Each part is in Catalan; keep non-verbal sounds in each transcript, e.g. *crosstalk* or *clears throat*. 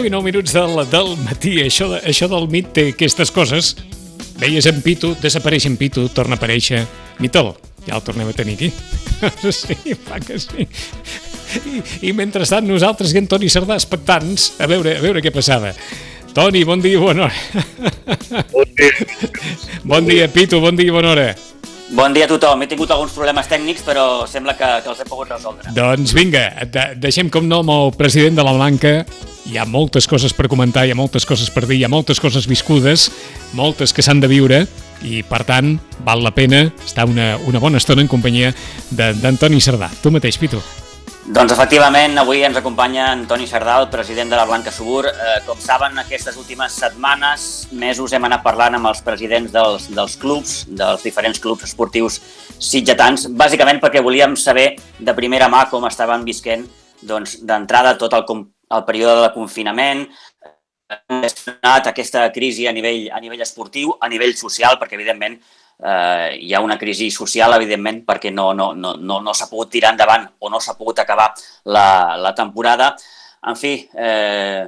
10 i 9 minuts del, del matí. Això, això del mit té aquestes coses. Veies en Pitu, desapareix en Pitu, torna a aparèixer. Mitol, ja el tornem a tenir aquí. *laughs* sí, fa que sí. I, i mentrestant nosaltres i en Toni Cerdà expectants a veure, a veure què passava. Toni, bon dia i bona hora. Bon dia. Bon dia, Pitu, bon dia i bona hora. Bon dia a tothom. He tingut alguns problemes tècnics, però sembla que, que els he pogut resoldre. Doncs vinga, de deixem com no amb el president de la Blanca. Hi ha moltes coses per comentar, hi ha moltes coses per dir, hi ha moltes coses viscudes, moltes que s'han de viure, i per tant val la pena estar una, una bona estona en companyia d'Antoni Cerdà. Tu mateix, Pitu. Doncs efectivament, avui ens acompanya Antoni Sardà, el president de la Blanca Subur. Eh, com saben, aquestes últimes setmanes, mesos, hem anat parlant amb els presidents dels, dels clubs, dels diferents clubs esportius sitgetans, bàsicament perquè volíem saber de primera mà com estaven visquent doncs, d'entrada tot el, el període de confinament, aquesta crisi a nivell, a nivell esportiu, a nivell social, perquè evidentment eh, hi ha una crisi social, evidentment, perquè no, no, no, no, no s'ha pogut tirar endavant o no s'ha pogut acabar la, la temporada. En fi, eh,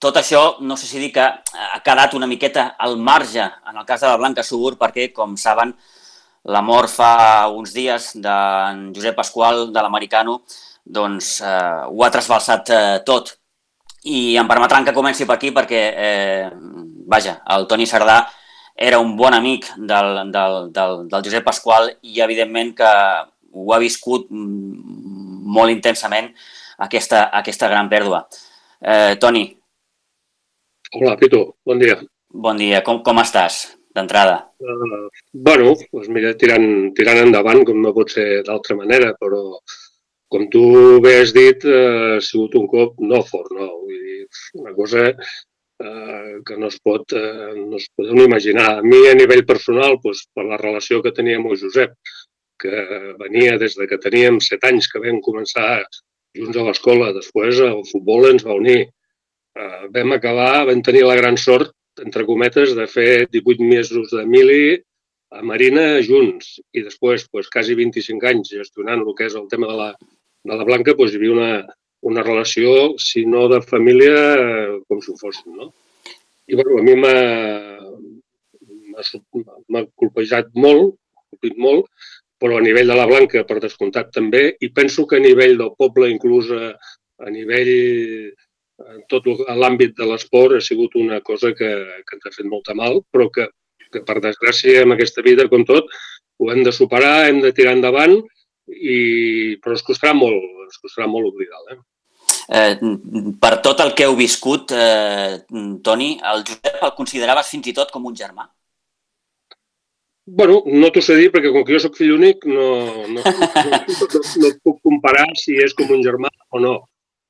tot això, no sé si dir que ha quedat una miqueta al marge en el cas de la Blanca Subur, perquè, com saben, la mort fa uns dies d'en Josep Pasqual, de l'americano, doncs eh, ho ha trasbalsat eh, tot. I em permetran que comenci per aquí perquè, eh, vaja, el Toni Sardà era un bon amic del, del, del, del Josep Pasqual i evidentment que ho ha viscut molt intensament aquesta, aquesta gran pèrdua. Eh, Toni. Hola, Pitu, bon dia. Bon dia, com, com estàs d'entrada? Uh, bueno, doncs mira, tirant, tirant endavant, com no pot ser d'altra manera, però com tu bé has dit, uh, ha sigut un cop no fort, no? Vull dir, una cosa eh, que no es pot, eh, no es podeu ni imaginar. A mi, a nivell personal, doncs, per la relació que tenia amb Josep, que venia des de que teníem set anys que vam començar junts a l'escola, després el futbol ens va unir. Eh, vam acabar, vam tenir la gran sort, entre cometes, de fer 18 mesos de mili a Marina junts i després, doncs, quasi 25 anys gestionant el que és el tema de la, de la Blanca, doncs, hi havia una, una relació, si no de família, com si ho fossin, no? I, bueno, a mi m'ha colpejat molt, colpit molt, però a nivell de la Blanca, per descomptat, també, i penso que a nivell del poble, inclús a, a nivell en tot l'àmbit de l'esport ha sigut una cosa que, que ens ha fet molta mal, però que, que per desgràcia en aquesta vida, com tot, ho hem de superar, hem de tirar endavant, i, però es costarà molt, es costarà molt oblidar-la. Eh? Eh, per tot el que heu viscut, eh, Toni, el Josep el consideraves fins i tot com un germà? Bueno, no t'ho sé dir perquè com que jo sóc fill únic no, no, no, no, no puc comparar si és com un germà o no.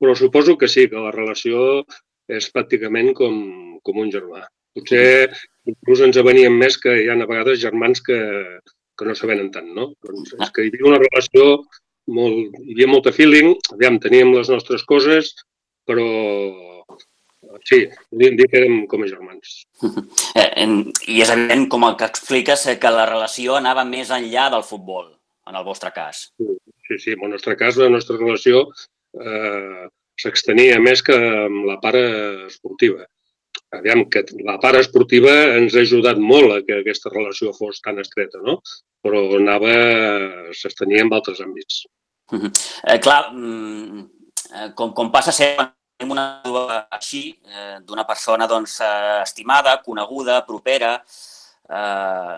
Però suposo que sí, que la relació és pràcticament com, com un germà. Potser inclús ens avenien més que hi ha a vegades germans que, que no s'avenen tant, no? Doncs és que hi havia una relació molt, hi havia molta feeling, aviam, teníem les nostres coses, però sí, podríem dir que érem com a germans. *laughs* Eh, I és evident, com el que expliques, eh, que la relació anava més enllà del futbol, en el vostre cas. Sí, sí, en el nostre cas, la nostra relació eh, s'extenia més que amb la part esportiva. Aviam, que la part esportiva ens ha ajudat molt a que aquesta relació fos tan estreta, no? Però anava, s'estenia en altres àmbits. Eh, clar, mm, eh, com, com passa sempre tenim una així, eh, d'una persona doncs, eh, estimada, coneguda, propera, eh,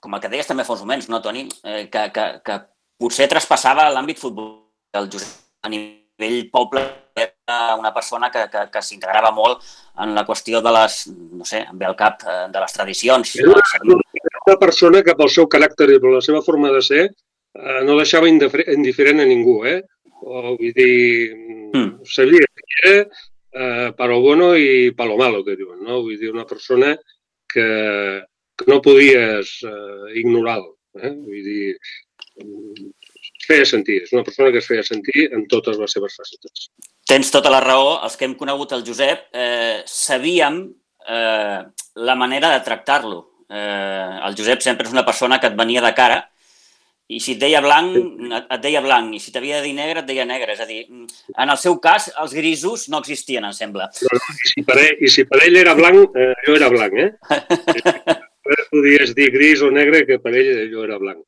com el que deies també fa uns moments, no, Toni? Eh, que, que, que potser traspassava l'àmbit futbol del Josep a nivell poble, una persona que, que, que s'integrava molt en la qüestió de les, no sé, em ve al cap, eh, de les tradicions. Era una, una persona que pel seu caràcter i per la seva forma de ser eh, no deixava indiferent a ningú, eh? O, vull dir, mm. sabia que era eh, para lo bueno i para lo malo, que diuen, no? Vull dir, una persona que, que no podies eh, ignorar-lo, eh? Vull dir, es feia sentir, és una persona que es feia sentir en totes les seves facetes. Tens tota la raó. Els que hem conegut el Josep eh, sabíem eh, la manera de tractar-lo. Eh, el Josep sempre és una persona que et venia de cara i si et deia blanc, et deia blanc, i si t'havia de dir negre, et deia negre. És a dir, en el seu cas, els grisos no existien, em sembla. No, no, i, si per ell, I si per ell era blanc, eh, jo era blanc, eh? *laughs* Podies dir gris o negre, que per ell jo era blanc.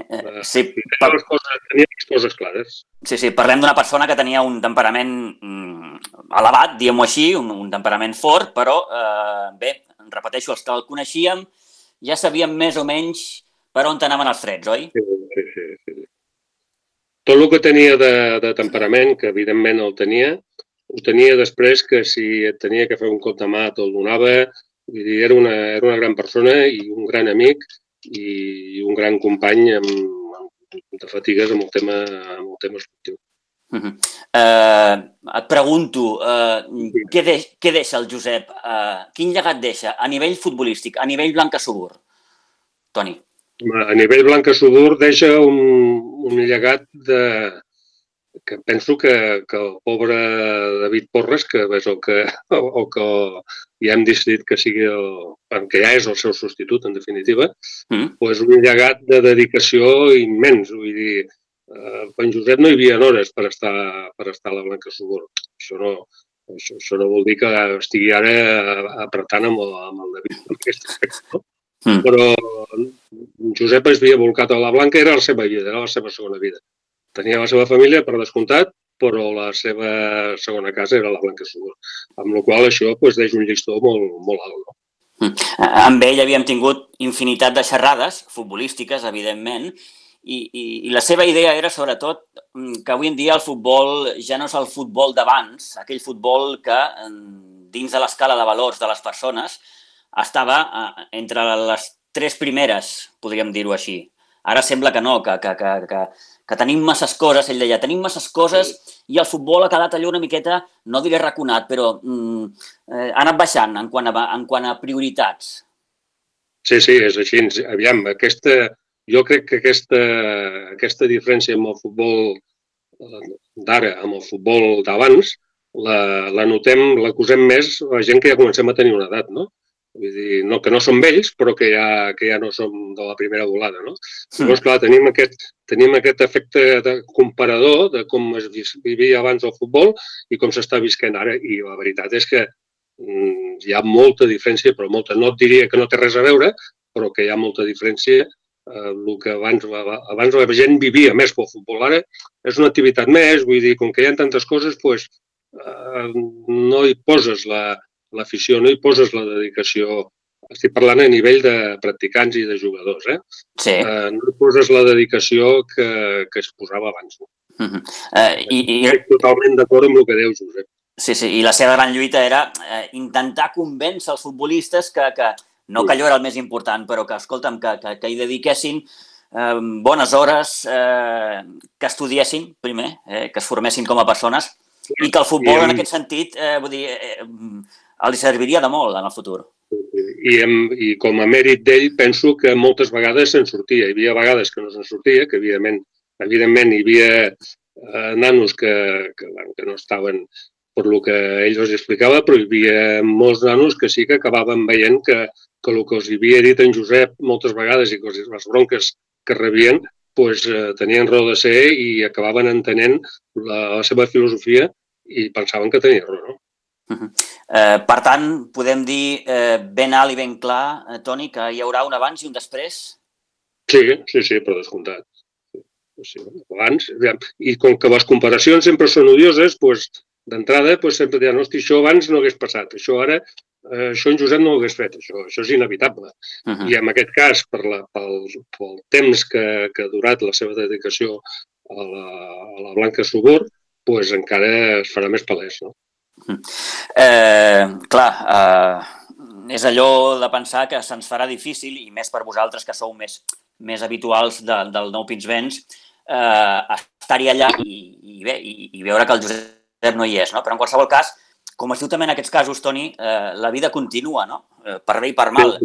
Eh, sí, tenia, per... les coses, tenia les coses clares. Sí, sí, parlem d'una persona que tenia un temperament mm, elevat, diguem-ho així, un, un temperament fort, però eh, bé, repeteixo, els que el coneixíem ja sabíem més o menys per on anaven els trets, oi? Sí, sí, sí. sí. Tot el que tenia de, de temperament, que evidentment el tenia, ho tenia després que si et tenia que fer un cop de mà te'l donava, vull dir, era una, era una gran persona i un gran amic i, i un gran company amb, amb de fatigues amb el tema, amb el tema esportiu. Uh -huh. uh, et pregunto, uh, sí. què, de, què deixa el Josep? Uh, quin llegat deixa a nivell futbolístic, a nivell blanca subur? Toni. A nivell blanca subur deixa un, un llegat de, que penso que, que el pobre David Porres, que és el que, *laughs* o que ja hem decidit que sigui el, que ja és el seu substitut, en definitiva, mm. pues un llegat de dedicació immens. Vull dir, eh, en Josep no hi havia hores per estar, per estar a la Blanca Subur. Això no, això, això no vol dir que estigui ara apretant amb el, amb el David aspecte, *laughs* no? Mm. Però Josep es havia volcat a la Blanca, era la seva vida, era la seva segona vida. Tenia la seva família, per descomptat, però la seva segona casa era la Blanca Subur. Amb la qual això pues, deix un llistó molt, molt alt. No? Mm. Amb ell havíem tingut infinitat de xerrades, futbolístiques, evidentment, i, i, i la seva idea era sobretot mm, que avui en dia el futbol ja no és el futbol d'abans, aquell futbol que dins de l'escala de valors de les persones estava eh, entre les tres primeres, podríem dir-ho així. Ara sembla que no, que, que, que, que, que tenim masses coses, ell deia, tenim masses coses i el futbol ha quedat allò una miqueta, no diré raconat, però mm, eh, ha anat baixant en quant, a, en quant a prioritats. Sí, sí, és així. Aviam, aquesta, jo crec que aquesta, aquesta diferència amb el futbol eh, d'ara, amb el futbol d'abans, la, la notem, l'acusem més la gent que ja comencem a tenir una edat, no? Vull dir, no, que no som vells, però que ja, que ja no som de la primera volada, no? Sí. Llavors, clar, tenim aquest, tenim aquest efecte de comparador de com es vivia abans el futbol i com s'està visquent ara. I la veritat és que mm, hi ha molta diferència, però molta. No et diria que no té res a veure, però que hi ha molta diferència. Eh, el que abans, abans la gent vivia més pel futbol. Ara és una activitat més, vull dir, com que hi ha tantes coses, doncs, eh, no hi poses la, l'afició, no hi poses la dedicació estic parlant a nivell de practicants i de jugadors, eh? Sí. Uh, no hi poses la dedicació que, que es posava abans. No? Uh -huh. uh, i, i... Estic totalment d'acord amb el que deus, Josep. Sí, sí, i la seva gran lluita era eh, intentar convèncer els futbolistes que, que no que allò era el més important, però que, escolta'm, que, que, que hi dediquessin eh, bones hores, eh, que estudiessin primer, eh, que es formessin com a persones, i que el futbol, en aquest sentit, eh, vull dir, eh, els serviria de molt en el futur. I, amb, i com a mèrit d'ell penso que moltes vegades se'n sortia. Hi havia vegades que no se'n sortia, que evidentment, evidentment hi havia eh, nanos que, que, bueno, que no estaven per lo que ell els explicava, però hi havia molts nanos que sí que acabaven veient que, que el que els havia dit en Josep moltes vegades i que les bronques que rebien pues, eh, tenien raó de ser i acabaven entenent la, la seva filosofia i pensaven que tenia raó. No? Uh -huh. eh, per tant, podem dir eh, ben alt i ben clar, eh, Toni, que hi haurà un abans i un després? Sí, sí, sí, per descomptat. Sí, abans, I com que les comparacions sempre són odioses, doncs, d'entrada doncs, sempre diran, hosti, això abans no hagués passat, això ara, eh, això en Josep no ho hagués fet, això, això és inevitable. Uh -huh. I en aquest cas, per la, pel, pel temps que, que ha durat la seva dedicació a la, a la Blanca Subur, doncs encara es farà més palès, no? Eh, clar, eh, és allò de pensar que se'ns farà difícil, i més per vosaltres que sou més, més habituals de, del nou Pinsbens, eh, estar-hi allà i, i, bé, i, i veure que el Josep no hi és. No? Però en qualsevol cas, com es diu també en aquests casos, Toni, eh, la vida continua, no? Eh, per bé i per mal.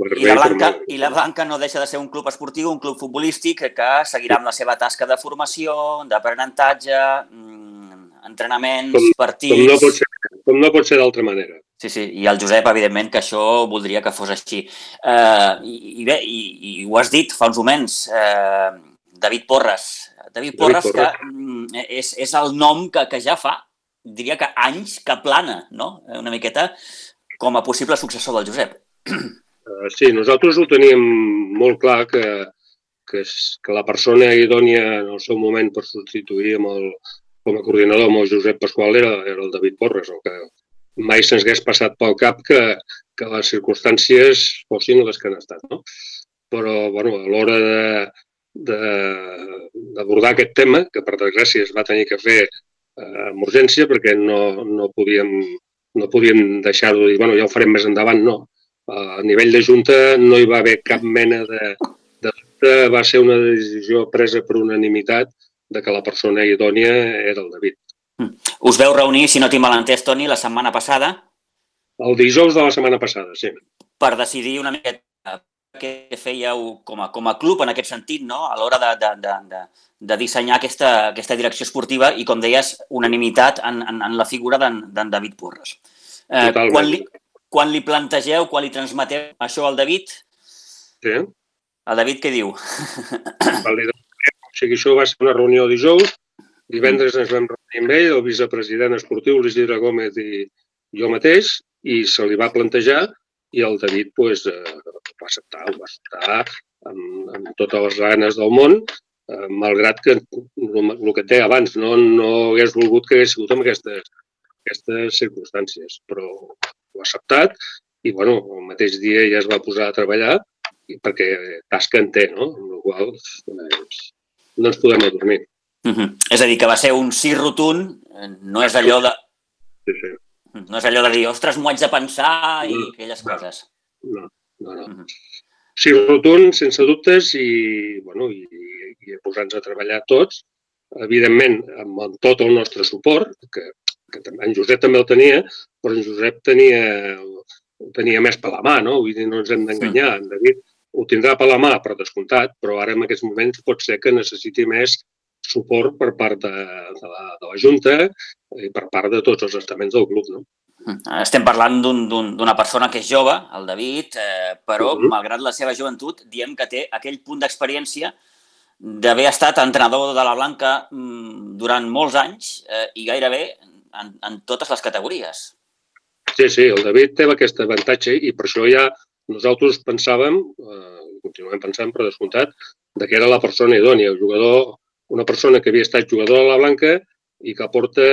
I la, Blanca, I la Blanca no deixa de ser un club esportiu, un club futbolístic que seguirà amb la seva tasca de formació, d'aprenentatge, mm, entrenaments, com, partits... Com no pot ser, com no pot ser d'altra manera. Sí, sí, i el Josep, evidentment, que això voldria que fos així. Eh, i, I bé, i, i ho has dit fa uns moments, eh, David Porres. David Porres, David Porres. que mm, és, és el nom que, que ja fa, diria que anys que plana, no? Una miqueta com a possible successor del Josep. Uh, sí, nosaltres ho teníem molt clar que, que, és, que la persona idònia en el seu moment per substituir amb el, com a coordinador amb el Josep Pasqual era, era el David Porres, o que mai se'ns hagués passat pel cap que, que les circumstàncies fossin les que han estat. No? Però bueno, a l'hora d'abordar aquest tema, que per desgràcia es va tenir que fer eh, amb urgència perquè no, no podíem, no podíem deixar-ho dir, bueno, ja ho farem més endavant, no. A nivell de Junta no hi va haver cap mena de, de va ser una decisió presa per unanimitat de que la persona idònia era el David. Mm. Us veu reunir, si no tinc mal entès, Toni, la setmana passada? El dijous de la setmana passada, sí. Per decidir una miqueta què fèieu com a, com a club en aquest sentit, no? a l'hora de, de, de, de, de dissenyar aquesta, aquesta direcció esportiva i, com deies, unanimitat en, en, en la figura d'en David Porres. Eh, quan, li, quan li plantegeu, quan li transmeteu això al David, sí. el David què diu? O sigui, això va ser una reunió dijous, divendres ens vam reunir amb ell, el vicepresident esportiu, l'Isidre Gómez i jo mateix, i se li va plantejar i el David pues, eh, va acceptar, ho va acceptar amb, amb totes les ganes del món, eh, malgrat que el, que té abans no, no hagués volgut que hagués sigut amb aquestes, aquestes circumstàncies, però ho ha acceptat i bueno, el mateix dia ja es va posar a treballar perquè tasca en té, no? amb la qual doncs, no ens podem adormir. Uh -huh. És a dir, que va ser un sí rotund, no és allò de... Sí, sí. No és allò de dir, ostres, m'ho haig de pensar i no, aquelles no, coses. No, no, no. Uh -huh. Sí rotund, sense dubtes, i, bueno, i, i posar-nos a treballar tots, evidentment, amb tot el nostre suport, que, que en Josep també el tenia, però en Josep tenia, tenia més per la mà, no? Vull dir, no ens hem d'enganyar. Sí. En David ho tindrà per la mà, per descomptat, però ara en aquests moments pot ser que necessiti més suport per part de, de, la, de la Junta i per part de tots els estaments del club. No? Estem parlant d'una un, persona que és jove, el David, eh, però, uh -huh. malgrat la seva joventut, diem que té aquell punt d'experiència d'haver estat entrenador de la Blanca mm, durant molts anys eh, i gairebé en, en totes les categories. Sí, sí, el David té aquest avantatge i per això ja nosaltres pensàvem, eh, continuem pensant per descomptat, de que era la persona idònia, el jugador, una persona que havia estat jugador a la Blanca i que porta,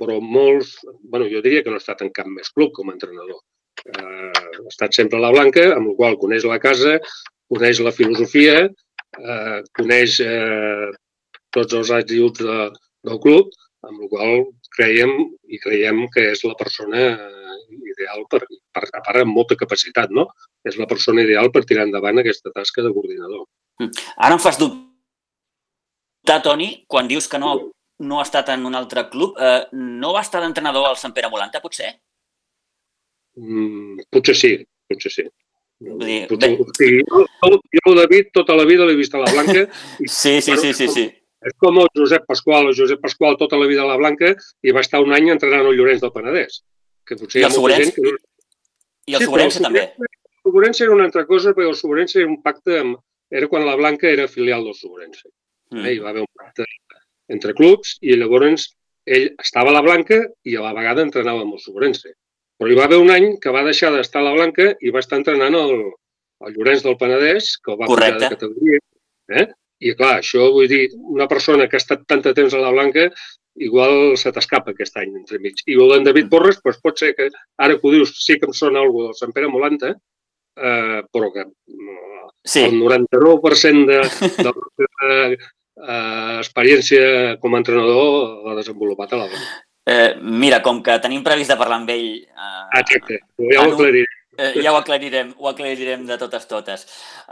però molts, bueno, jo diria que no ha estat en cap més club com a entrenador. Eh, ha estat sempre a la Blanca, amb la qual coneix la casa, coneix la filosofia, eh, coneix eh, tots els atributs de, del club, amb la qual creiem i creiem que és la persona ideal per, per, a part amb molta capacitat, no? És la persona ideal per tirar endavant aquesta tasca de coordinador. Mm. Ara em fas dubtar, Toni, quan dius que no, no ha estat en un altre club. Eh, no va estar d'entrenador al Sant Pere Molanta, potser? Mm, potser sí, potser sí. Vull dir, potser, sí. Jo, jo, David, tota la vida l'he vist a la Blanca. *laughs* I, sí, sí, sí, sí, sí. És com el Josep Pasqual. El Josep Pasqual tota la vida a la Blanca i va estar un any entrenant el Llorenç del Penedès que potser I el Sobrense, que... I el sí, Sobrense també. Sobrense era una altra cosa, perquè el Sobrense era un pacte amb... Era quan la Blanca era filial del Sobrense. Mm. Eh? Hi va haver un pacte entre clubs i llavors ell estava a la Blanca i a la vegada entrenava amb el Sobrense. Però hi va haver un any que va deixar d'estar a la Blanca i va estar entrenant el, el Llorenç del Penedès, que el va Correcte. pujar de categoria. Eh? I clar, això vull dir, una persona que ha estat tant de temps a la Blanca igual se t'escapa aquest any entremig. I el d'en David Porres, doncs pot ser que, ara que ho dius, sí que em sona alguna del Sant Pere Molanta, eh, però que sí. el 99% de, de la seva eh, experiència com a entrenador l'ha desenvolupat a la dona. Eh, mira, com que tenim previst de parlar amb ell... Eh, Exacte, ja ho aclariré. Eh, ja ho aclarirem, ho aclarirem de totes totes.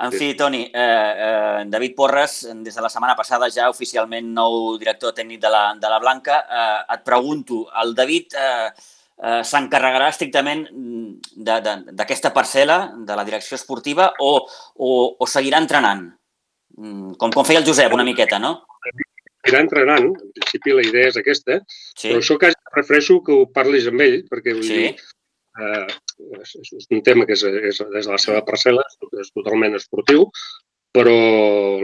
En fi, Toni, eh, eh, David Porres, des de la setmana passada ja oficialment nou director tècnic de la, de la Blanca. Eh, et pregunto, el David eh, eh, s'encarregarà estrictament d'aquesta parcel·la de la direcció esportiva o, o, o seguirà entrenant? Mm, com, com feia el Josep una miqueta, no? Seguirà entrenant, en principi la idea és aquesta, sí. però això que prefereixo que ho parlis amb ell, perquè vull sí. dir, eh, és, és un tema que és, és, des de la seva parcel·la, és totalment esportiu, però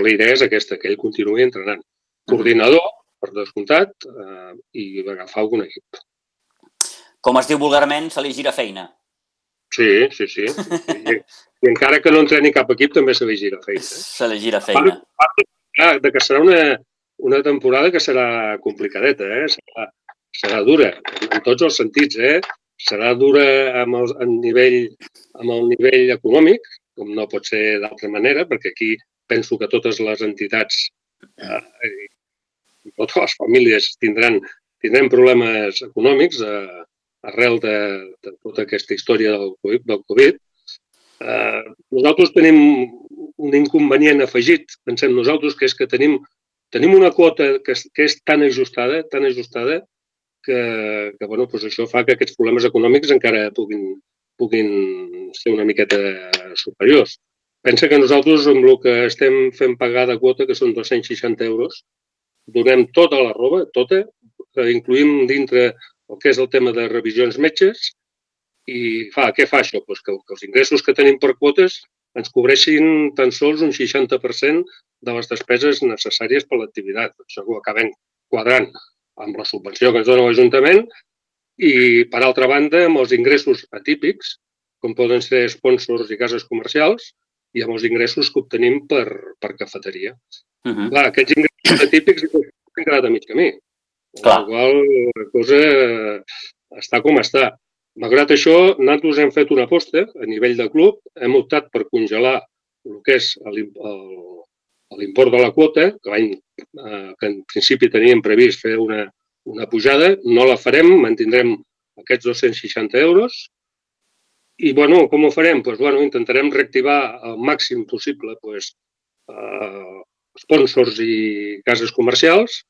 la idea és aquesta, que ell continuï entrenant. Coordinador, per descomptat, eh, i agafar algun equip. Com es diu vulgarment, se li gira feina. Sí, sí, sí. I, i encara que no entreni cap equip, també se li gira feina. Eh? Se li gira feina. A part de que serà una, una temporada que serà complicadeta, eh? serà, serà dura, en tots els sentits. Eh? Serà dura amb el, en nivell, amb el nivell econòmic, com no pot ser d'altra manera, perquè aquí penso que totes les entitats eh, i totes les famílies tindran, tindran problemes econòmics eh, arrel de, de tota aquesta història del. Del COVID. Eh, nosaltres tenim un inconvenient afegit, pensem nosaltres, que és que tenim, tenim una quota que és, que és tan ajustada, tan ajustada, que, que bueno, doncs això fa que aquests problemes econòmics encara puguin, puguin ser una miqueta superiors. Pensa que nosaltres, amb el que estem fent pagar de quota, que són 260 euros, donem tota la roba, tota, incluïm dintre el que és el tema de revisions metges, i fa, què fa això? Pues que, que els ingressos que tenim per quotes ens cobreixin tan sols un 60% de les despeses necessàries per l'activitat. Això ho acabem quadrant amb la subvenció que ens dona l'Ajuntament i, per altra banda, amb els ingressos atípics, com poden ser sponsors i cases comercials, i amb els ingressos que obtenim per, per cafeteria. Uh -huh. Clar, aquests ingressos atípics han quedat a mig camí. Clar. La qual la cosa està com està. Malgrat això, nosaltres hem fet una aposta a nivell de club, hem optat per congelar el que és l'import de la quota, que, eh, que en principi teníem previst fer una, una pujada, no la farem, mantindrem aquests 260 euros. I, bueno, com ho farem? Pues, bueno, intentarem reactivar al màxim possible pues, eh, sponsors i cases comercials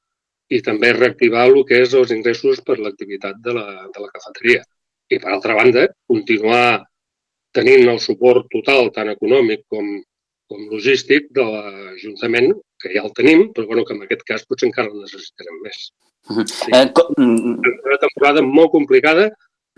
i també reactivar el que és els ingressos per l'activitat de, la, de la cafeteria. I, per altra banda, continuar tenint el suport total, tant econòmic com, com logístic, de l'Ajuntament, que ja el tenim, però bueno, que en aquest cas potser encara el necessitarem més. Sí. Eh, mm. Una temporada molt complicada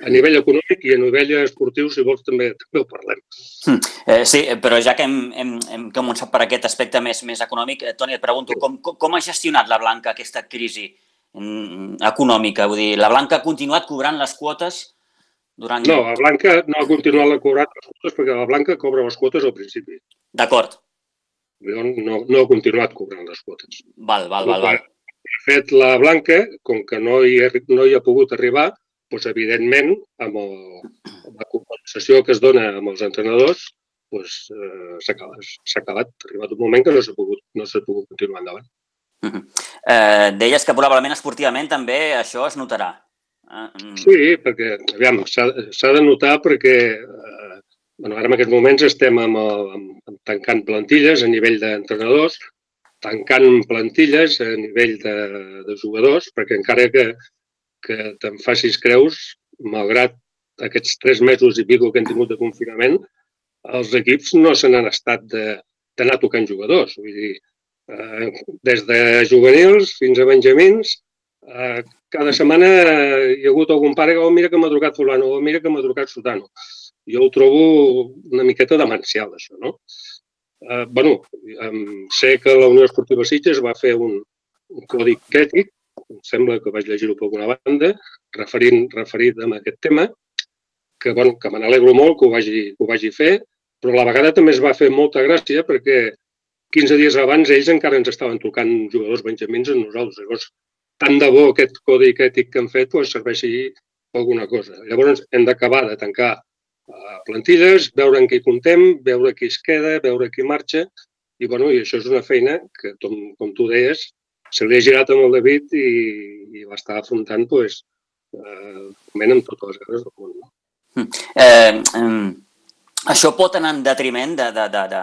a nivell econòmic i a nivell esportiu, si vols, també, també ho parlem. Mm. Eh, sí, però ja que hem, hem, hem començat per aquest aspecte més, més econòmic, eh, Toni, et pregunto, com, com ha gestionat la Blanca aquesta crisi mm, econòmica? Vull dir, la Blanca ha continuat cobrant les quotes durant... No, la Blanca no ha continuat la cobrant les quotes perquè la Blanca cobra les quotes al principi. D'acord. No, no ha continuat cobrant les quotes. Val, val, val. val fet la Blanca, com que no hi, ha, no hi ha pogut arribar, doncs, evidentment, amb, el, amb la compensació que es dona amb els entrenadors, doncs, eh, s'ha acabat, acabat. Ha arribat un moment que no s'ha pogut, no pogut continuar endavant. Uh -huh. eh, deies que probablement esportivament també això es notarà. Uh, Sí, perquè, aviam, s'ha de notar perquè eh, bueno, ara en aquests moments estem amb, el, amb, amb tancant plantilles a nivell d'entrenadors, tancant plantilles a nivell de, de jugadors, perquè encara que, que te'n facis creus, malgrat aquests tres mesos i pico que hem tingut de confinament, els equips no se n'han estat d'anar tocant jugadors. Vull dir, eh, des de juvenils fins a benjamins, eh, cada setmana hi ha hagut algun pare que, oh, mira que m'ha trucat fulano, oh, mira que m'ha trucat sotano. Jo ho trobo una miqueta demencial, això, no? eh, bueno, sé que la Unió Esportiva Sitges va fer un, un codi ètic, em sembla que vaig llegir-ho per alguna banda, referint, referit a aquest tema, que, bueno, que me n'alegro molt que ho, vagi, que ho vagi fer, però a la vegada també es va fer molta gràcia perquè 15 dies abans ells encara ens estaven tocant jugadors benjamins a nosaltres. Llavors, tant de bo aquest codi ètic que han fet pues, serveixi per alguna cosa. Llavors, hem d'acabar de tancar plantilles, veure en què hi comptem, veure qui es queda, veure qui marxa, i, bueno, i això és una feina que, com, com tu deies, se li ha girat amb el David i, i estar afrontant pues, eh, amb totes les ganes del món. No? Hm. Eh, eh, això pot anar en detriment de, de, de, de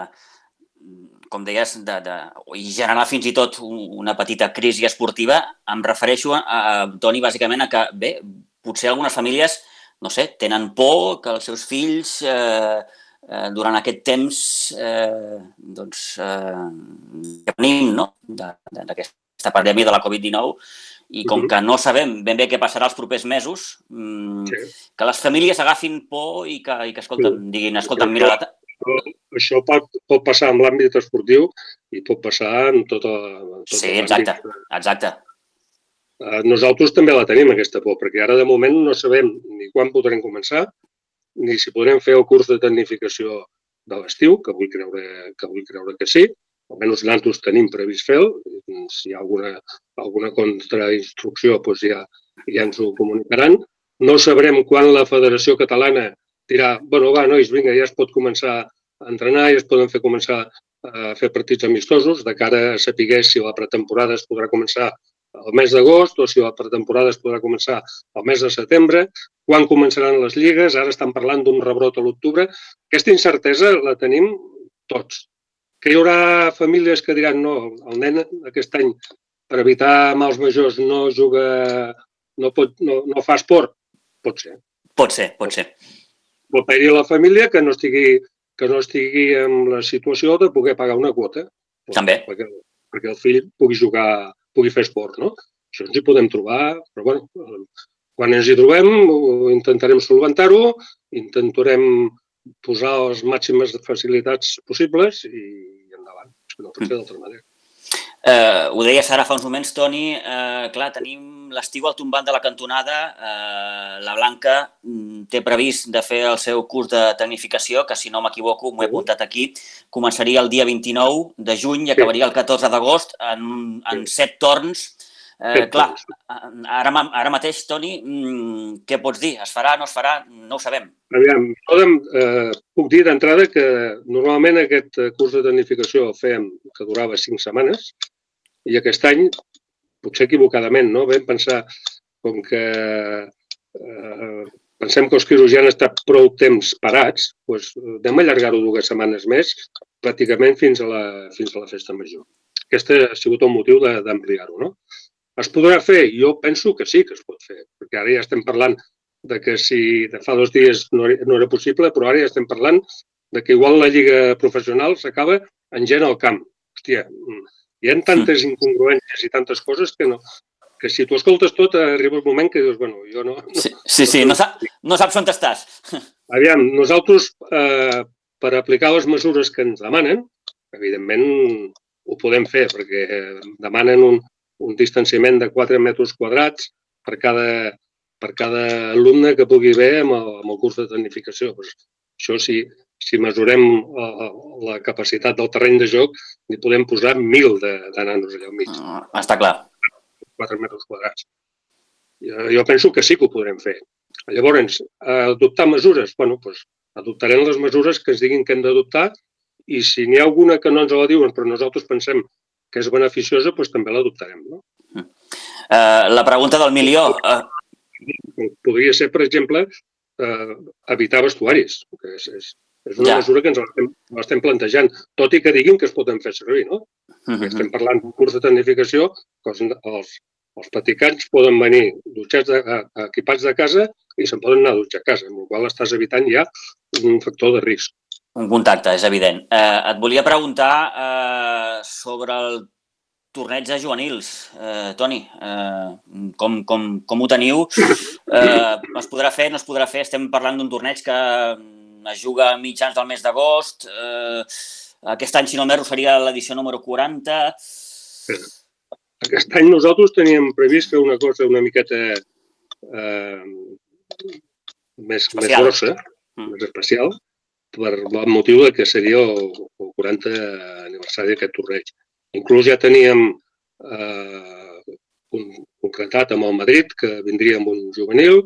com deies, de, de, i generar fins i tot una petita crisi esportiva. Em refereixo, a, a Toni, bàsicament a que, bé, potser algunes famílies no sé, tenen por que els seus fills eh, eh, durant aquest temps eh, doncs, eh, venim no? d'aquesta pandèmia de la Covid-19 i com que no sabem ben bé què passarà els propers mesos, mmm, sí. que les famílies agafin por i que, i que escolten, diguin, escolta'm, mira... La... això pot, pot passar en l'àmbit esportiu i pot passar en tot, en tot sí, exacte, exacte. Eh, nosaltres també la tenim, aquesta por, perquè ara de moment no sabem ni quan podrem començar, ni si podrem fer el curs de tecnificació de l'estiu, que vull creure que vull creure que sí, almenys nosaltres tenim previst fer-ho, si hi ha alguna, alguna contrainstrucció doncs ja, ja ens ho comunicaran. No sabrem quan la Federació Catalana dirà, bueno, va, nois, vinga, ja es pot començar a entrenar, ja es poden fer començar a fer partits amistosos, de cara a saber si la pretemporada es podrà començar el mes d'agost o si la pretemporada es podrà començar el mes de setembre, quan començaran les lligues, ara estan parlant d'un rebrot a l'octubre. Aquesta incertesa la tenim tots. Que hi haurà famílies que diran no, el nen aquest any per evitar mals majors no juga, no, pot, no, no fa esport? Pot ser. Pot ser, pot ser. Pot haver-hi la família que no estigui que no estigui en la situació de poder pagar una quota. També. Perquè, perquè el fill pugui jugar pugui fer esport, no? Això ens hi podem trobar, però bueno, quan ens hi trobem intentarem solventar-ho, intentarem posar les màximes facilitats possibles i endavant. És que no pot ser d'altra manera. Eh, ho deies ara fa uns moments, Toni. Eh, clar, tenim l'estiu al tombant de la cantonada. Eh, la Blanca mm, té previst de fer el seu curs de tecnificació, que si no m'equivoco, m'ho he apuntat aquí, començaria el dia 29 de juny i acabaria el 14 d'agost en, en set torns. Eh, clar, ara, ara mateix, Toni, mm, què pots dir? Es farà, no es farà? No ho sabem. Aviam, podem, eh, puc dir d'entrada que normalment aquest curs de tecnificació el fèiem que durava cinc setmanes, i aquest any, potser equivocadament, no? vam pensar com que eh, pensem que els ja han estat prou temps parats, doncs anem a allargar-ho dues setmanes més, pràcticament fins a la, fins a la festa major. Aquest ha sigut el motiu d'ampliar-ho. No? Es podrà fer? Jo penso que sí que es pot fer, perquè ara ja estem parlant de que si de fa dos dies no era, no era possible, però ara ja estem parlant de que igual la lliga professional s'acaba en gent al camp. Hòstia, hi ha tantes incongruències i tantes coses que no, que si tu escoltes tot arriba un moment que dius, bueno, jo no... no sí, sí, sí no, sap, no saps on estàs. *laughs* Aviam, nosaltres, eh, per aplicar les mesures que ens demanen, evidentment ho podem fer, perquè demanen un, un distanciament de 4 metres quadrats per cada, per cada alumne que pugui haver amb el, amb el curs de tecnificació. Pues, això sí, si mesurem la, la capacitat del terreny de joc, hi podem posar mil de, de nanos allà al mig. Uh, està clar. 4 metres quadrats. Jo, jo penso que sí que ho podrem fer. Llavors, adoptar mesures, bueno, doncs, adoptarem les mesures que ens diguin que hem d'adoptar i si n'hi ha alguna que no ens la diuen però nosaltres pensem que és beneficiosa, doncs també l'adoptarem. No? Uh, la pregunta del milió. Uh... Podria ser, per exemple, uh, evitar vestuaris, que és, és, és una ja. mesura que ens l'estem plantejant, tot i que diguin que es poden fer servir, no? Uh -huh. Estem parlant d'un curs de tecnificació que els, els, praticants poden venir dutxats de, equipats de casa i se'n poden anar a dutxar a casa, amb la qual estàs evitant ja un factor de risc. Un contacte, és evident. Eh, et volia preguntar eh, sobre el torneig de juvenils. Eh, Toni, eh, com, com, com ho teniu? Eh, es podrà fer, no es podrà fer? Estem parlant d'un torneig que es juga a mitjans del mes d'agost. Eh, aquest any, si no m'erro, seria l'edició número 40. Aquest any nosaltres teníem previst fer una cosa una miqueta eh, més, més grossa, mm. més especial, per el motiu de que seria el, el 40 aniversari d'aquest torneig. Inclús ja teníem eh, un, concretat amb el Madrid, que vindria amb un juvenil,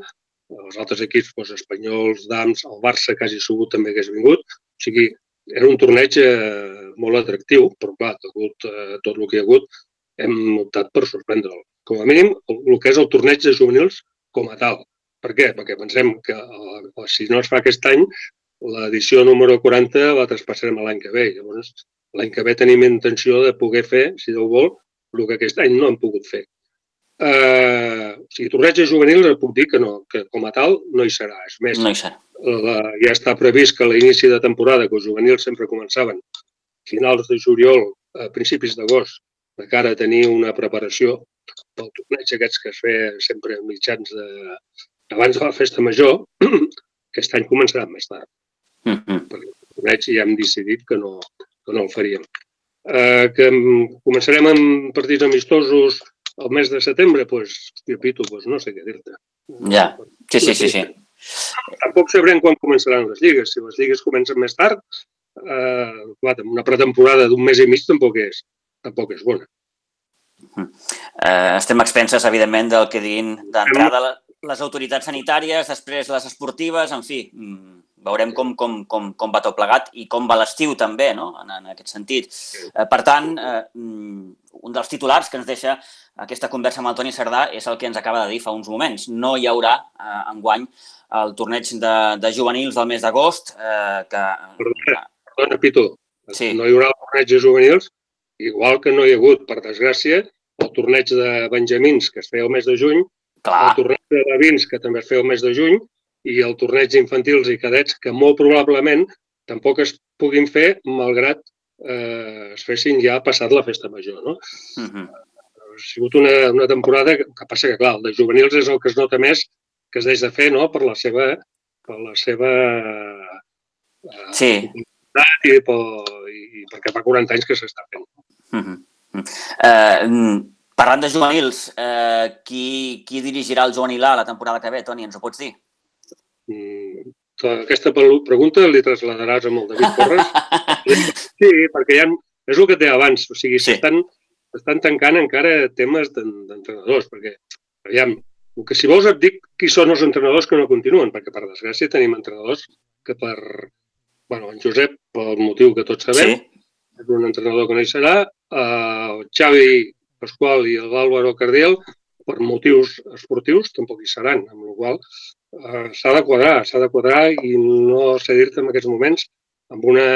els altres equips, doncs, espanyols, dams, el Barça quasi segur també hagués vingut. O sigui, era un torneig eh, molt atractiu, però clar, degut a tot el que hi ha hagut, hem optat per sorprendre'l. Com a mínim, el, el que és el torneig de juvenils com a tal. Per què? Perquè pensem que eh, si no es fa aquest any, l'edició número 40 la traspassarem l'any que ve. Llavors, l'any que ve tenim intenció de poder fer, si Déu vol, el que aquest any no hem pogut fer. Eh, o sigui, torneig juvenils puc dir que no, que com a tal no hi serà. És més, no hi serà. La, ja està previst que a l'inici de temporada, que els juvenils sempre començaven finals de juliol, a principis d'agost, de cara a tenir una preparació pel torneig aquests que es feia sempre mitjans de, abans de la festa major, *clears throat* aquest any començarà més tard. Mm -hmm. torneig i hem decidit que no, que no el faríem. Eh, que començarem amb partits amistosos el mes de setembre, doncs, pues, hòstia, Pitu, pues no sé què dir-te. Ja, sí, sí, sí, sí. Tampoc sabrem quan començaran les lligues. Si les lligues comencen més tard, eh, clar, una pretemporada d'un mes i mig tampoc és, tampoc és bona. Eh, estem expenses, evidentment, del que diguin d'entrada les autoritats sanitàries, després les esportives, en fi, mm, veurem com, com, com, com va tot plegat i com va l'estiu també, no? en, en aquest sentit. Eh, per tant, eh, mm, un dels titulars que ens deixa aquesta conversa amb el Toni Cerdà és el que ens acaba de dir fa uns moments. No hi haurà eh, enguany el torneig de, de juvenils del mes d'agost. Eh, que... Perdona, perdona, Pitu. Sí. No hi haurà el torneig de juvenils, igual que no hi ha hagut, per desgràcia, el torneig de benjamins, que es feia el mes de juny, Clar. el torneig de Davins, que també es feia el mes de juny, i el torneig infantils i cadets, que molt probablement tampoc es puguin fer, malgrat eh, es fessin ja passat la festa major. No? Uh -huh. Ha sigut una, una temporada que, que passa que, clar, el de juvenils és el que es nota més que es deix de fer no? per la seva, per la seva eh, sí. i, per, i, i perquè fa 40 anys que s'està fent. Uh -huh. uh, parlant de juvenils, eh, qui, qui dirigirà el juvenil A la temporada que ve, Toni, ens ho pots dir? Aquesta pregunta li traslladaràs amb el David Torres. *laughs* Sí, perquè ja és el que té abans. O sigui, Sí. s'estan estan tancant encara temes d'en- d'entrenadors, perquè, aviam, el que si vols et dic qui són els entrenadors que no continuen, perquè per desgràcia tenim entrenadors que per, bueno, en Josep, pel motiu que tots sabem, Sí. és un entrenador que no hi serà, eh, el Xavi Pasqual i l'Àlvaro Cardiel, per motius esportius, tampoc hi seran, amb la qual eh, s'ha de quadrar, s'ha de quadrar i no sé dir-te en aquests moments amb una,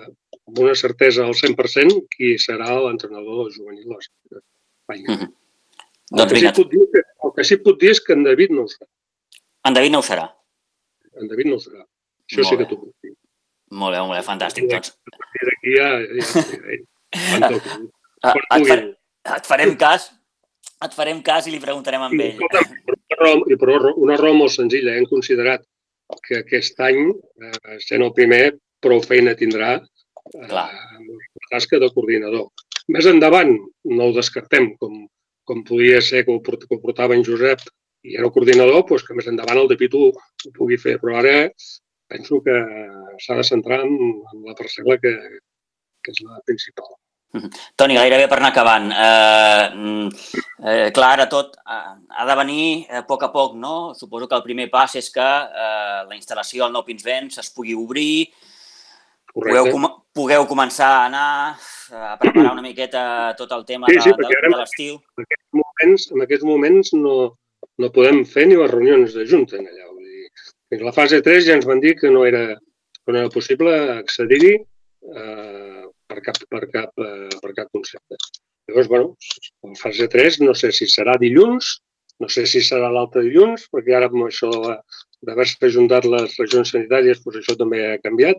amb una certesa al 100% qui serà l'entrenador del juvenil de l'Espanya. Mhm. El, Doncs que sí puc dir, el que sí puc dir és que en David no ho serà. en David no ho serà. En David no ho serà. Això Molt sí que t'ho puc dir. Molt bé, molt bé, fantàstic. Doncs, A partir d'aquí ja... ja, ja, ja, far, pugui. et farem cas, et farem cas i li preguntarem amb ell. Raó, i per una raó molt senzilla, hem considerat que aquest any, eh, sent el primer, prou feina tindrà eh, Clar. amb la tasca de coordinador. Més endavant, no ho descartem, com, com podia ser que ho, port- que ho portava en Josep i era el coordinador, doncs que més endavant el David ho, ho pugui fer. Però ara penso que s'ha de centrar en, en la parcel·la que, que és la principal. *laughs* Toni, gairebé per anar acabant. Eh, mm, eh, clar, ara tot eh, ha de venir eh, a poc a poc, no? Suposo que el primer pas és que eh, la instal·lació al Nou Pinsbens es pugui obrir, pugueu, com pugueu començar a anar a preparar una miqueta tot el tema Sí, de, sí, de, ara- de l'estiu. en aquests moments, en aquests moments no, no podem fer ni les reunions de junta en allà. Vull dir, la fase 3 ja ens van dir que no era, que no era possible accedir-hi eh, per, cap, per, cap, eh, per cap concepte. Llavors, bueno, la fase 3 no sé si serà dilluns, no sé si serà l'altre dilluns, perquè ara amb això d'haver-se ajuntat les regions sanitàries, doncs això també ha canviat.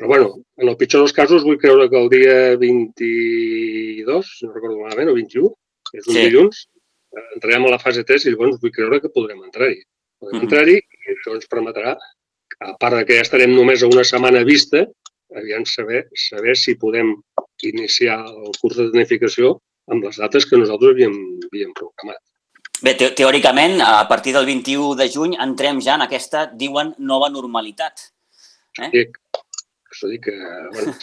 Però, bueno, en el pitjor dels casos vull creure que el dia 22, si no recordo malament, o 21, que és un Sí. dilluns, eh, entrarem a la fase 3 i llavors vull creure que podrem entrar-hi. Podrem Mhm. entrar-hi i això ens permetrà, a part de que ja estarem només a una setmana vista, aviam saber, saber si podem iniciar el curs de tecnificació amb les dates que nosaltres havíem, havíem programat. Bé, te teòricament, a partir del 21 de juny entrem ja en aquesta, diuen, nova normalitat. Dic, això dic que, bueno,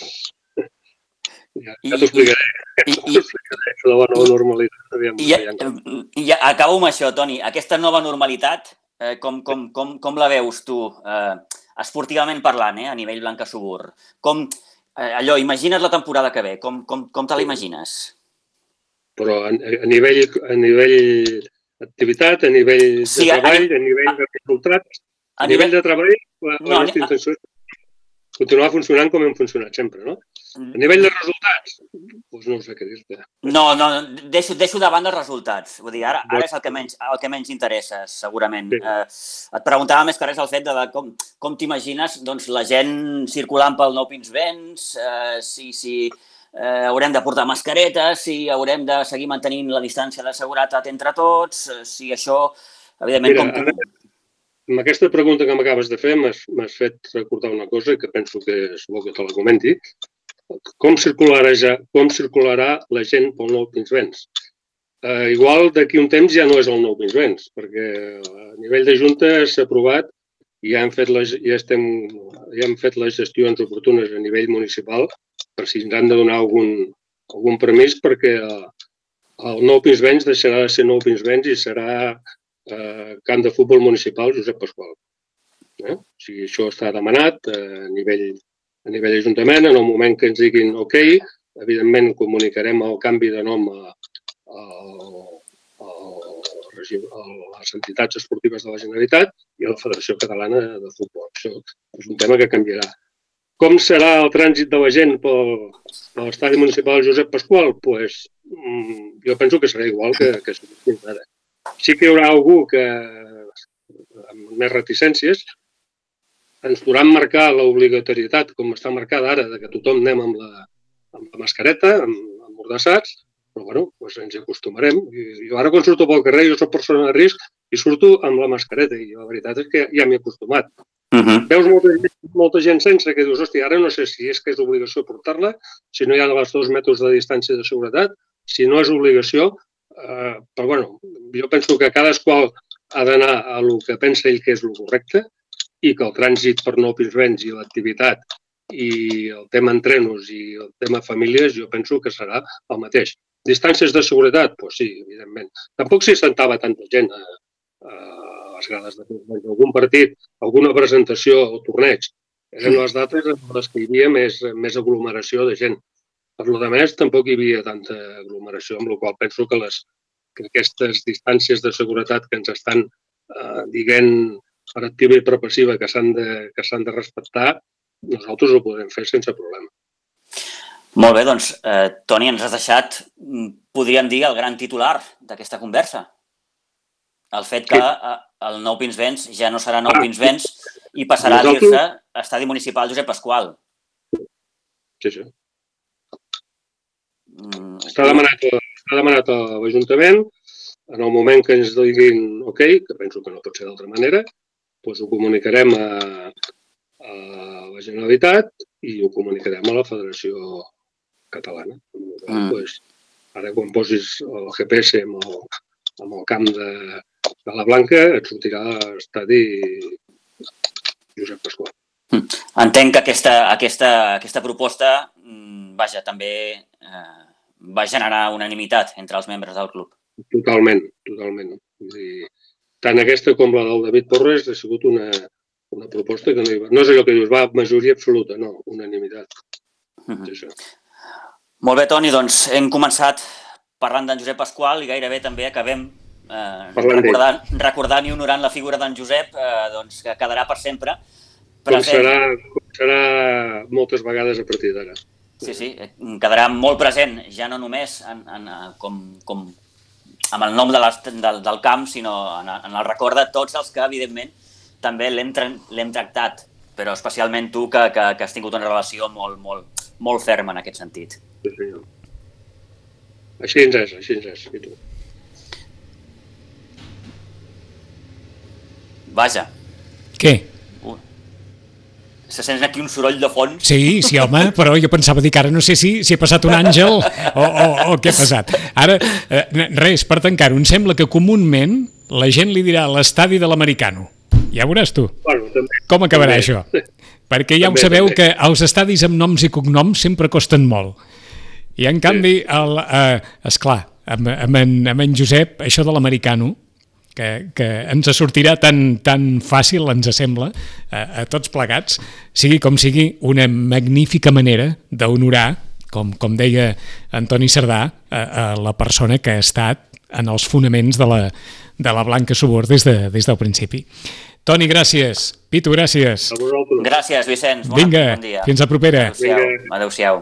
*laughs* ja, I- ja t'ho explicaré, I, ja i, explicaré, això de la nova normalitat. Aviam, I, ja, aviam. i ja, acabo amb això, Toni. Aquesta nova normalitat, eh, com, com, com, com la veus tu, eh, esportivament parlant, eh, a nivell blanca subur? Com, eh, allò, imagines la temporada que ve, com, com, com te la imagines? Però a, a nivell, a nivell activitat, a nivell de Sí, a- treball, a, nivell de resultats, A, a nivell de treball, la, No, la a nostra intenció és continuar funcionant com hem funcionat sempre, no? A Mm. nivell de resultats, doncs no sé què dir-te. No, no, deixo, deixo de banda els resultats. Vull dir, ara, ara és el que menys, el que menys interessa, segurament. Sí. Eh, et preguntava més que res el fet de, de com, com t'imagines doncs, la gent circulant pel Nou Pinsbens, eh, si, si eh, haurem de portar mascaretes, si haurem de seguir mantenint la distància de seguretat entre tots, eh, si això, evidentment, Mira, com... ara, amb aquesta pregunta que m'acabes de fer m'has fet recordar una cosa que penso que és bo que te la comenti. Com circularà, ja, com circularà la gent pel nou Pinsbens? Eh, igual d'aquí un temps ja no és el nou Pinsbens, perquè a nivell de Junta s'ha aprovat i ja hem, fet les, ja, estem, ja hem fet les gestions oportunes a nivell municipal per si ens han de donar algun, algun permís perquè el nou Pinsbens deixarà de ser nou Pinsbens i serà eh, camp de futbol municipal Josep Pasqual. Eh? O sigui, això està demanat eh, a nivell a nivell ajuntament, en el moment que ens diguin ok, evidentment comunicarem el canvi de nom a, a, a, a les entitats esportives de la Generalitat i a la Federació Catalana de Futbol. Això és un tema que canviarà. Com serà el trànsit de la gent pel, per l'estadi municipal Josep Pasqual? Pues, mm, jo penso que serà igual que, que fins ara. Sí que hi haurà algú que, amb més reticències, ens duran marcar l'obligatorietat, com està marcada ara, de que tothom anem amb la, amb la mascareta, amb, amb mordassats, però bueno, doncs ens hi acostumarem. I, jo ara quan surto pel carrer, jo soc persona de risc i surto amb la mascareta i la veritat és que ja m'hi he acostumat. Uh -huh. Veus molta molta gent sense que dius, hòstia, ara no sé si és que és obligació portar-la, si no hi ha els dos metres de distància de seguretat, si no és obligació, eh, però bueno, jo penso que cadasqual ha d'anar a el que pensa ell que és el correcte i que el trànsit per nou Pinsbens i l'activitat i el tema entrenos i el tema famílies, jo penso que serà el mateix. Distàncies de seguretat? Doncs pues sí, evidentment. Tampoc s'hi sentava tanta gent a, a les grades de algun partit, alguna presentació o torneig. Eren les dates en les que hi havia més, més aglomeració de gent. Per lo de més, tampoc hi havia tanta aglomeració, amb la qual penso que, les, que aquestes distàncies de seguretat que ens estan eh, dient per activa i per passiva que s'han de, que de respectar, nosaltres ho podem fer sense problema. Molt bé, doncs, eh, Toni, ens has deixat, mm, podríem dir, el gran titular d'aquesta conversa. El fet que sí. Eh, el Nou Pinsbens ja no serà Nou ah, Pinsbens i passarà nosaltres... a dir-se Estadi Municipal Josep Pasqual. Sí, sí. Mm, està demanat, està demanat a l'Ajuntament, en el moment que ens diguin ok, que penso que no pot ser d'altra manera, doncs ho comunicarem a, a la Generalitat i ho comunicarem a la Federació Catalana. Mm. Pues, ara, quan posis el GPS amb el, amb el camp de, de la Blanca, et sortirà l'estadi Josep Pasqual. Mm. Entenc que aquesta, aquesta, aquesta proposta, mm, vaja, també eh, va generar unanimitat entre els membres del club. Totalment, totalment. Vull dir, tant aquesta com la del David Porres ha sigut una, una proposta que no hi va... No és allò que dius, va, majoria absoluta, no, unanimitat. Uh -huh. això. Molt bé, Toni, doncs hem començat parlant d'en Josep Pasqual i gairebé també acabem eh, recordant, recordant i honorant la figura d'en Josep, eh, doncs, que quedarà per sempre. Com serà, com serà moltes vegades a partir d'ara. Sí, sí, eh, quedarà molt present, ja no només en, en, eh, com, com amb el nom de les, del, del camp, sinó en, en el record de tots els que, evidentment, també l'hem tractat, però especialment tu, que, que, que has tingut una relació molt, molt, molt ferma en aquest sentit. Sí, senyor. Així ens és, així ens és, i tu. Vaja. Què? Se sent aquí un soroll de fons. Sí, sí, home, *laughs* però jo pensava dir que ara no sé si, si ha passat un àngel o, o, o què ha passat. Ara, eh, res, per tancar-ho, em sembla que comúment la gent li dirà l'estadi de l'americano. Ja veuràs tu. Bueno, també, Com acabarà també. això? Perquè ja també, ho sabeu també. que els estadis amb noms i cognoms sempre costen molt. I en canvi, el, eh, esclar, amb, amb, en, amb en Josep, això de l'americano, que, que ens sortirà tan, tan fàcil, ens sembla, a, a tots plegats, sigui com sigui una magnífica manera d'honorar, com, com deia Antoni Cerdà, a, a la persona que ha estat en els fonaments de la, de la Blanca Subor des, de, des del principi. Toni, gràcies. Pitu, gràcies. Gràcies, Vicenç. Bon, Vinga, bon dia. fins a propera. Adéu-siau. Adéu-siau.